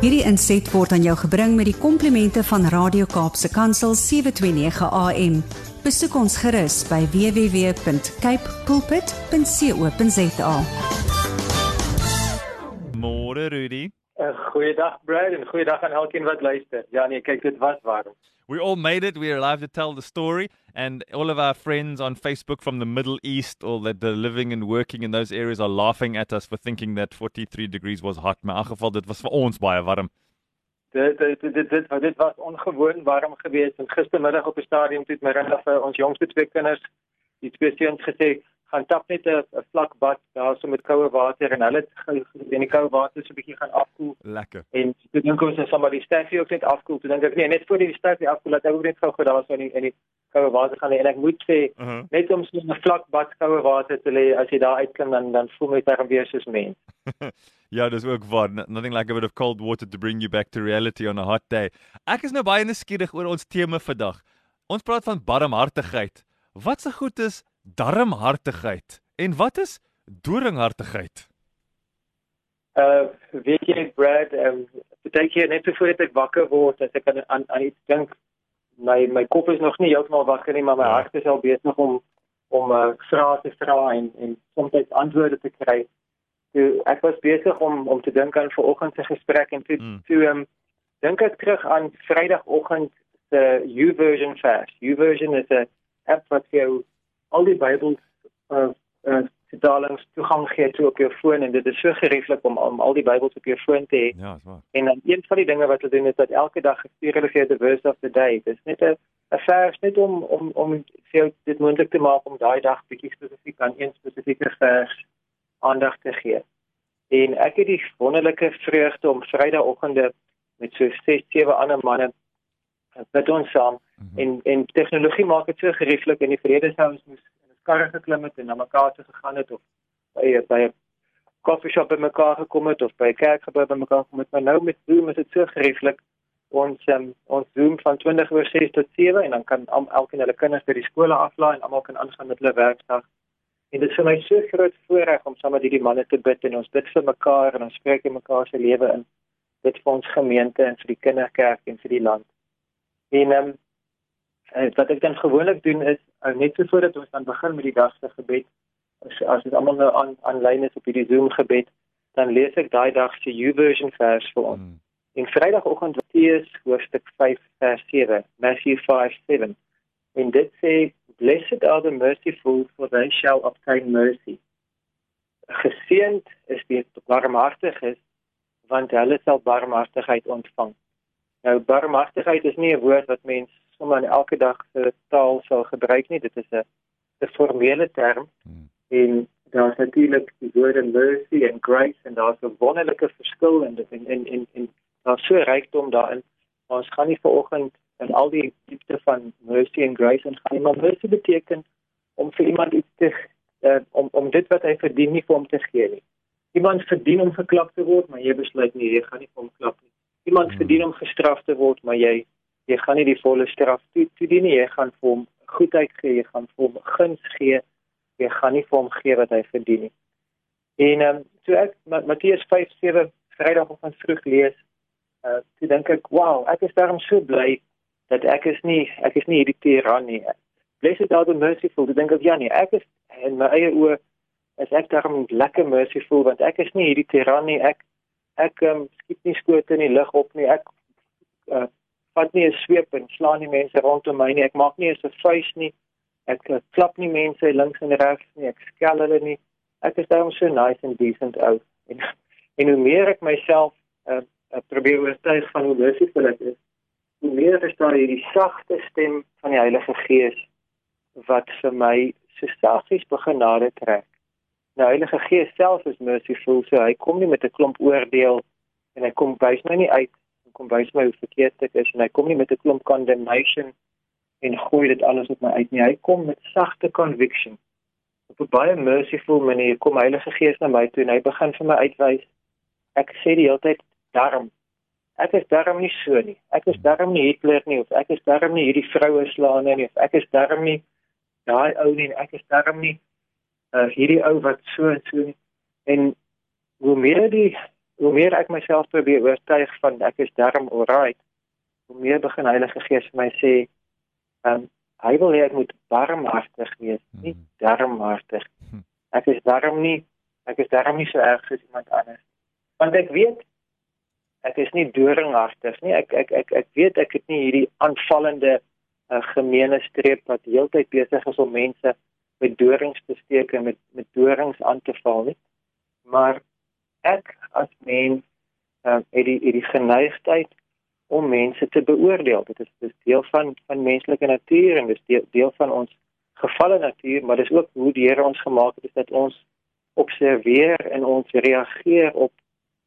Hierdie inset word aan jou gebring met die komplimente van Radio Kaapse Kansel 729 AM. Besoek ons gerus by www.cape pulpit.co.za. Môre Rudy. 'n Goeiedag Brad en goeiedag aan elkeen wat luister. Ja nee, kyk dit was warm. We all made it. We are alive to tell the story. And all of our friends on Facebook from the Middle East, all that are living and working in those areas, are laughing at us for thinking that 43 degrees was hot. Maar in geval, dit was vir ons baie warm. Dit dit dit dit, dit, was ongewoon warm geweest. En gistermiddag op die stadion het my reg vir ons jongste twee kinders, die twee seuns gesê, gaan tap net 'n vlak bad daar so met koue water en hulle in die koue water so 'n bietjie gaan afkoel. Lekker. En toe dink ons as somebody staffie ook net afkoel. Toe dink ek nee, net voor die staffie afkoel, dat ek ook net gou gou daar so in die, in die koue water gaan lê en ek moet sê Uh -huh. net om so 'n vlak bad koue water te lê as jy daar uitklim dan dan voel my term weer soos mens. ja, dis ook waar. Nothing like a bit of cold water to bring you back to reality on a hot day. Ek is nou baie nuuskierig oor ons tema vandag. Ons praat van barmhartigheid. Wat se goed is darmhartigheid en wat is doringhartigheid? Uh weet jy Brad, ehm um, dink jy net voor ek wakker word as ek aan aan, aan iets dink, my my kop is nog nie heeltemal wakker nie, maar my Ja. hart is al besig om om uh, vrae te vra en en soms antwoorde te kry. Toe ek was besig om om te dink aan vanoggend se gesprek en toe Mm. toe ehm um, dink ek terug aan Vrydagoggend se YouVersion fast. YouVersion is 'n app wat vir jou al die Bybels uh, uh vertalings toegang gee toe op jou foon en dit is so gerieflik om, om al die Bybels op jou foon te hê. Ja, dis waar. En dan een van die dinge wat hulle doen is dat elke dag stuur hulle vir jou the verse of the day. Dit is net 'n 'n vers net om om om vir jou dit moontlik te maak om daai dag bietjie spesifiek aan een spesifieke vers aandag te gee. En ek het die wonderlike vreugde om Vrydagoggende met so 6, 7 ander manne bid ons saam. Mhm. en en tegnologie maak dit so gerieflik in die vrede sou ons moes in 'n karre geklim het en na mekaar toe gegaan het of by by 'n koffieshop by mekaar gekom het of by 'n kerkgebou by mekaar gekom het. Maar nou met Zoom is dit so gerieflik. Ons um, ons Zoom van 20 oor 6 tot 7 en dan kan al, elkeen hulle kinders by die skole aflaai en almal kan aangaan met hulle werkdag. En dit is vir my so groot voorreg om saam met hierdie manne te bid en ons bid vir mekaar en ons spreek in mekaar se lewe in. Dit vir ons gemeente en vir die kinderkerk en vir die land en ehm um, wat ek dan gewoonlik doen is uh, net so voordat ons dan begin met die dag se gebed, as as dit almal nou aan aanlyn is op hierdie Zoom gebed, dan lees ek daai dag se YouVersion vers vir ons. Mm. En Vrydagoggend Matteus hoofstuk 5 vers 7, Matthew 5:7. En dit sê blessed are the merciful for they shall obtain mercy. Geseënd is die barmhartiges want hulle sal barmhartigheid ontvang. Nou barmhartigheid is nie 'n woord wat mens sommer in elke dag se taal sal gebruik nie. Dit is 'n 'n formele term Mm. en daar's natuurlik die woorde mercy en grace en daar's 'n wonderlike verskil in dit en en en, en daar's so rykdom daarin. Maar ons gaan nie vanoggend in al die diepte van mercy en grace en gaan nie, maar mercy beteken om vir iemand iets te uh, om om dit wat hy verdien nie vir hom te gee nie. Iemand verdien om geklap te word, maar jy besluit nie jy gaan nie vir hom klap nie. Iemand Hmm. verdien om gestraf te word, maar jy jy gaan nie die volle straf toe toedien nie. Jy gaan vir hom goedheid gee, jy gaan vir hom guns gee. Jy gaan nie vir hom gee wat hy verdien nie. En ehm um, so ek Ma- Matteus 5:7 Vrydagoggend vroeg lees, uh toe dink ek, "Wow, ek is daarom so bly dat ek is nie ek is nie hierdie tiran nie. Blessed are the merciful." Toe dink ek, "Ja nee, ek is in my eie oë is ek daarom lekker merciful want ek is nie hierdie tiran nie. Ek ek um, skiet nie skote in die lug op nie. Ek uh, vat nie 'n sweep en slaan nie mense rondom my nie. Ek maak nie eens 'n vuis nie. Ek uh, klap nie mense links en regs nie. Ek skel hulle nie. Ek is daarom so nice and decent ou. En en hoe meer ek myself uh, uh, probeer oortuig van hoe merciful ek is, hoe meer is daar hierdie sagte stem van die Heilige Gees wat vir my so saggies begin nader trek. Nou Heilige Gees self is merciful, so hy kom nie met 'n klomp oordeel en hy kom wys my nie uit en kom wys my hoe verkeerd ek is en hy kom nie met 'n klomp condemnation en gooi dit alles op my uit nie. Hy kom met sagte conviction. Op 'n baie merciful manier kom Heilige Gees na my toe en hy begin vir my uitwys. Ek sê die hele tyd daarom ek is daarom nie so nie. Ek is daarom nie Hitler nie of ek is daarom nie hierdie vroue slaan nie of ek is daarom nie daai ou nie en ek is daarom nie uh, hierdie ou wat so en so nie. En hoe meer die hoe meer ek myself probeer oortuig van ek is darm alright, hoe meer begin Heilige Gees vir my sê, um, hy wil hê ek moet barmhartig wees, nie hmm. darmhartig. Hmm. Ek is darm nie, ek is darm nie so erg soos iemand anders. Want ek weet ek is nie doringhartig nie. Ek ek ek ek weet ek het nie hierdie aanvallende uh, gemeene streep wat heeltyd besig is om mense met dorings te steek en met met dorings aan te val nie. Maar ek as mens uh, het die het die geneigtheid om mense te beoordeel. Dit is dis deel van van menslike natuur en dis deel, deel van ons gefalle natuur, maar dis ook hoe die Here ons gemaak het, is dat ons observeer en ons reageer op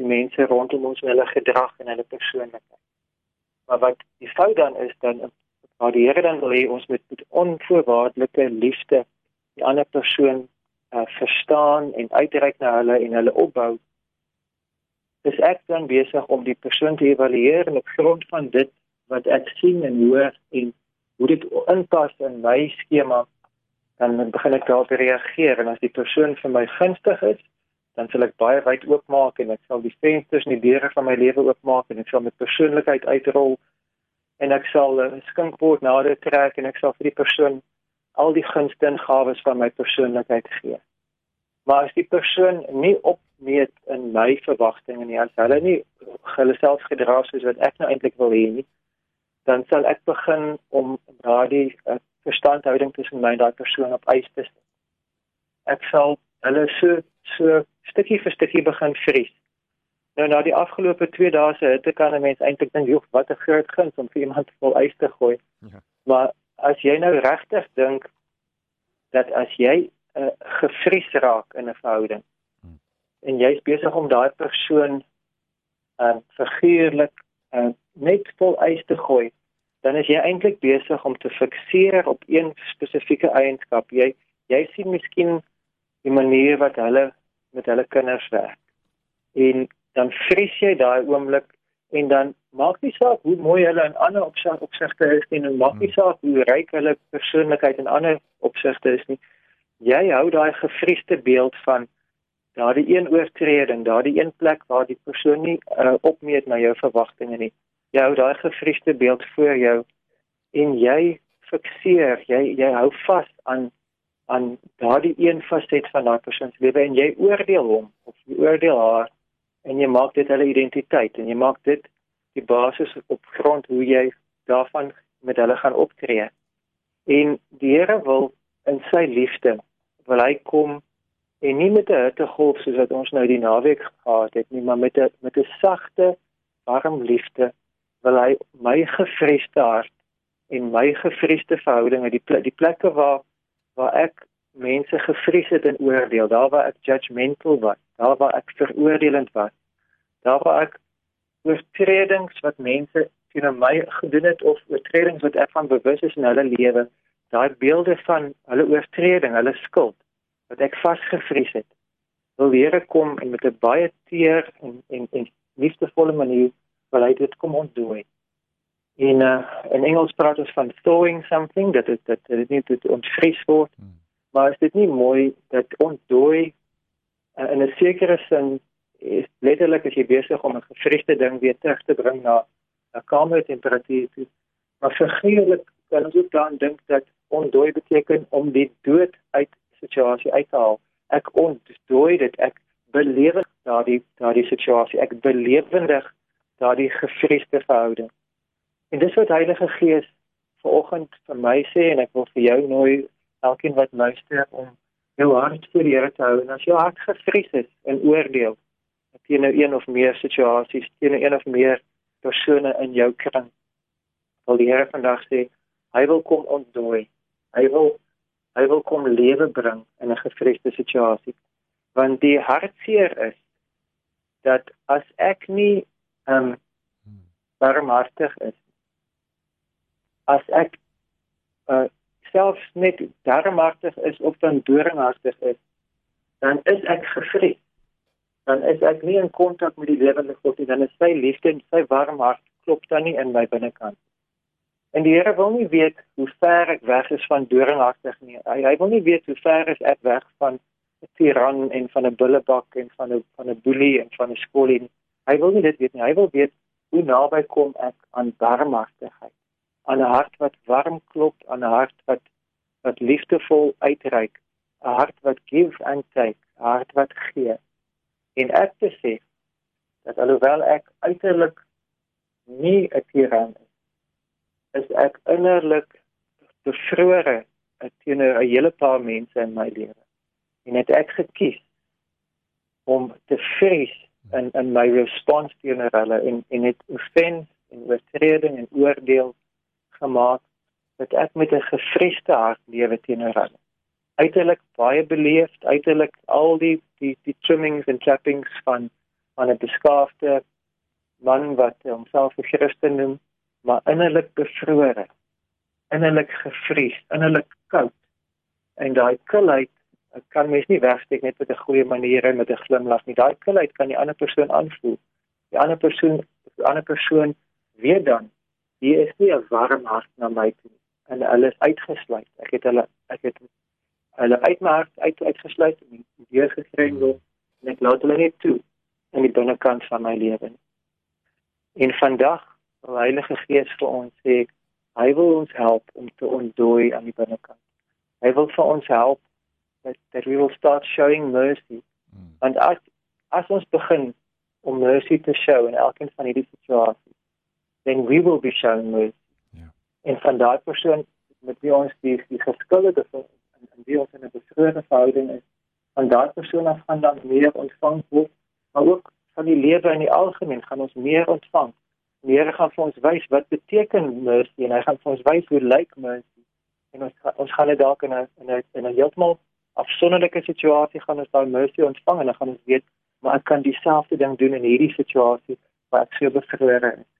die mense rondom ons en hulle gedrag en hulle persoonlikheid. Maar wat die fout dan is dan waar die Here dan wil hê ons moet met onvoorwaardelike liefde die ander persoon uh, verstaan en uitreik na hulle en hulle opbou. Dis ek dan besig om die persoon te evalueer op grond van dit wat ek sien en hoor en hoe dit inpas in my skema dan begin ek daarop reageer en as die persoon vir my gunstig is dan sal ek baie wyd oopmaak en ek sal die vensters en die deure van my lewe oopmaak en ek sal met persoonlikheid uitrol en ek sal 'n skinkbord nader trek en ek sal vir die persoon al die gunste en gawes van my persoonlikheid gee. Maar as die persoon nie opmeet in my verwagtinge nie, as hulle nie hulle self gedra soos wat ek nou eintlik wil hê nie, dan sal ek begin om daardie uh, verstandhouding tussen my en daai persoon op eis te stel. Ek sal hulle so so stukkie vir stukkie begin vries. Nou na die afgelope 2 dae se hitte kan 'n mens eintlik dink, "Joh, wat 'n groot guns om vir iemand vol ys te gooi." Ja. Maar as jy nou regtig dink dat as jy uh, gevries raak in 'n verhouding hmm. en jy's besig om daai persoon uh, figuurlik uh, net vol ys te gooi, dan is jy eintlik besig om te fikseer op een spesifieke eienskap. Jy jy sien miskien die manier wat hulle met hulle kinders werk. En dan vries jy daai oomblik en dan maak nie saak hoe mooi hulle in ander opsigte is nie en maak nie hmm. saak hoe ryk hulle persoonlikheid in ander opsigte is nie. Jy hou daai gevriesde beeld van daardie een oortreding, daardie een plek waar die persoon nie uh, opmeet na jou verwagtinge nie. Jy hou daai gevriesde beeld voor jou en jy fikseer, jy jy hou vas aan aan daardie een faset van daai persoon se lewe en jy oordeel hom of jy oordeel haar en jy maak dit hulle identiteit en jy maak dit die basis op grond hoe jy daarvan met hulle gaan optree. En die Here wil in sy liefde wil hy kom en nie met 'n hittegolf soos wat ons nou die naweek gehad het nie, maar met 'n met 'n sagte, warm liefde wil hy my gevriesde hart en my gevriesde verhoudinge die plek, die plekke waar waar ek mense gevries het in oordeel, daar waar ek judgmental was, daar waar ek veroordelend was, daar waar ek oortredings wat mense teen my gedoen het of oortredings wat ek van bewus is in hulle lewe, daai beelde van hulle oortreding, hulle skuld wat ek vasgevries het. Wil die Here kom en met 'n baie teer en en en liefdevolle manier wil hy dit kom ontdooi in uh, in Engels praat ons van thawing something dat dit dat dit nie dit ontvries word hmm. maar is dit nie mooi dat ontdooi uh, in 'n sekere sin is letterlik as jy besig om 'n gevriesde ding weer terug te bring na 'n kamer temperatuur toe. Maar figuurlik kan ons ook dan dink dat ontdooi beteken om die dood uit situasie uit te haal. Ek ontdooi dit ek belewe daardie daardie situasie. Ek belewendig daardie gevriesde verhouding. En dis wat Heilige Gees vanoggend vir my sê en ek wil vir jou nooi elkeen wat luister om jou hart voor die Here te hou en as jou hart gevries is in oordeel teenoor een of meer situasies teenoor een of meer persone in jou kring wil die Here vandag sê hy wil kom ontdooi. Hy wil hy wil kom lewe bring in 'n gevriesde situasie want die hartseer is dat as ek nie ehm um, barmhartig is as ek uh, selfs net darmhartig is of dan doringhartig is, dan is ek gevries. Dan is ek nie in kontak met die lewende God nie, dan is sy liefde en sy warm hart klop dan nie in my binnekant. En die Here wil nie weet hoe ver ek weg is van doringhartig nie. Hy hy wil nie weet hoe ver is ek weg van tiran en van 'n bullebak en van 'n van 'n boelie en van 'n skoolie nie. Hy wil nie dit weet nie. Hy wil weet hoe naby kom ek aan barmhartigheid, aan 'n hart wat warm klop, aan 'n hart wat wat liefdevol uitreik, 'n hart wat give and take, 'n hart wat gee. En ek te sê dat alhoewel ek uiterlik nie 'n tiran is, is ek innerlik bevrore teenoor 'n hele paar mense in my lewe. En het ek gekies om te vrees in in my respons teenoor hulle en en het offense en oortreding en oordeel gemaak dat ek met 'n gefreste hart lewe teenoor hulle. Uiterlik baie beleefd, uiterlik al die die die trimmings en trappings van van 'n beskaafde man wat homself 'n Christen noem, maar innerlik bevrore, innerlik gevries, innerlik koud. En daai koudheid kan mens nie wegsteek net met 'n goeie manier en met 'n glimlag nie. Daai koudheid kan die ander persoon aanvoel. Die ander persoon, die ander persoon weet dan hier is nie 'n warm hart na my toe en hulle is uitgesluit. Ek het hulle ek het hulle uit my hart uit uitgesluit en deur gekrengel en ek laat hulle net toe in die binnekant van my lewe. En vandag, die Heilige Gees vir ons sê, hy wil ons help om te ontdooi aan die binnekant. Hy wil vir ons help that that we will start showing mercy. Mm. Want as as ons begin om mercy te show in elkeen van hierdie situasies, then we will be showing mercy. Ja. En van daai persoon met wie ons die die geskilde van en wie ons in 'n beskrywende verhouding is, van daai persoon af gaan dan meer ontvang word, maar ook van die lewe in die algemeen gaan ons meer ontvang. Die Here gaan vir ons wys wat beteken mercy en hy gaan vir ons wys hoe lyk mercy en ons ons gaan dit dalk in 'n in 'n in 'n heeltemal afsonderlike situasie gaan ons daai mercy ontvang en dan gaan ons weet maar ek kan dieselfde ding doen in hierdie situasie waar ek so bevrore is.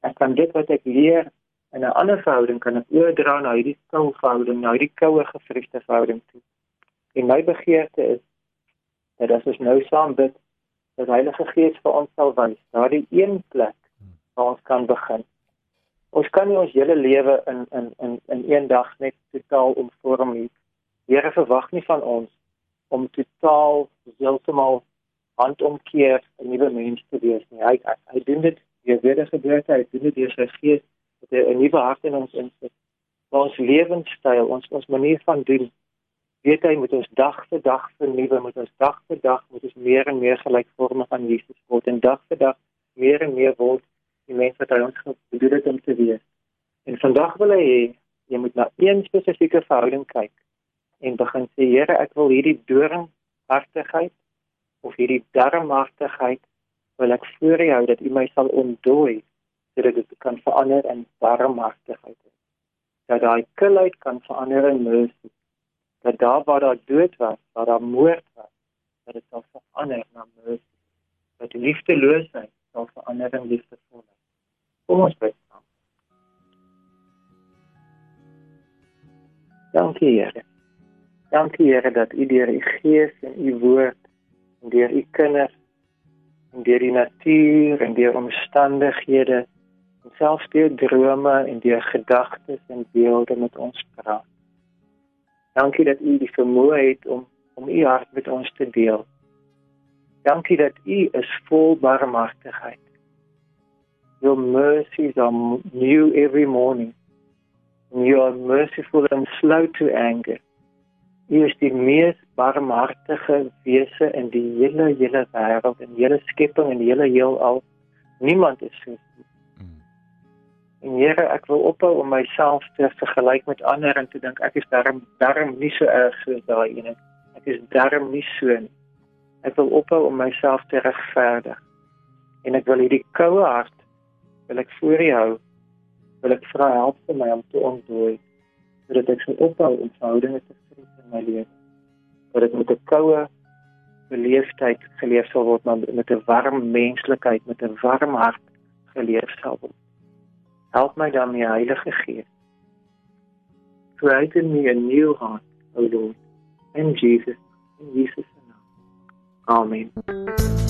Ek kan dit wat ek leer in 'n ander verhouding kan ek oordra na hierdie koue verhouding, na hierdie koue gevriegde verhouding toe. En my begeerte is dat as ons nou saam bid, dat Heilige Gees vir ons sal wys daardie een plek waar ons kan begin. Ons kan nie ons hele lewe in in in in een dag net totaal omvorm nie. Here verwag nie van ons om totaal heeltemal handomkeer 'n nuwe mens te wees nie. Hy hy, hy doen dit deur wedergeboorte, hy doen dit deur sy gees dat hy 'n nuwe hart in ons insit. Maar ons lewenstyl, ons ons manier van doen, weet hy moet ons dag vir dag vernuwe, moet ons dag vir dag moet ons meer en meer gelykvormig aan Jesus word en dag vir dag meer en meer word die mens wat hy ons gedoen het om te wees. En vandag wil hy hê jy moet na een spesifieke verhouding kyk en begin sê Here ek wil hierdie doringhartigheid of hierdie darmhartigheid wil ek voor U hou dat U my sal ontdooi sodat dit kan verander in darmhartigheid dat daai kilheid kan verander in mercy. Dat daar waar daar dood was waar daar moord was dat dit sal verander na mercy. Dat liefdeloosheid sal verander in liefdevolheid kom ons bid Dankie Here. Dankie Here dat U deur U Gees en U woord en deur U kinders en deur die natuur en deur omstandighede en selfs deur drome en deur gedagtes en beelde met ons praat. Dankie dat U die vermoë het om om U hart met ons te deel. Dankie dat U is vol barmhartigheid. Your mercies are new every morning. You are merciful and slow to anger. U is die mees barmhartige wese in die hele hele wêreld en hele skepping en die hele heelal. Niemand is so. Mm. En Here, ek wil ophou om myself te vergelyk met ander en te dink ek is darm darm nie so erg soos daai een. Ek is darm nie so nie. Ek wil ophou om myself te regverdig. En ek wil hierdie koue hart wil ek voor U hou. Wil ek vra help vir my om te ontdooi sodat ek sou ophou om verhoudinge te my lewe. Dat dit met 'n koue beleefdheid geleef sal word, maar met 'n warm menslikheid, met 'n warm hart geleef sal word. Help my dan, my Heilige Gees. Create in me a new heart, O Lord, in Jesus, in Jesus' name. Amen.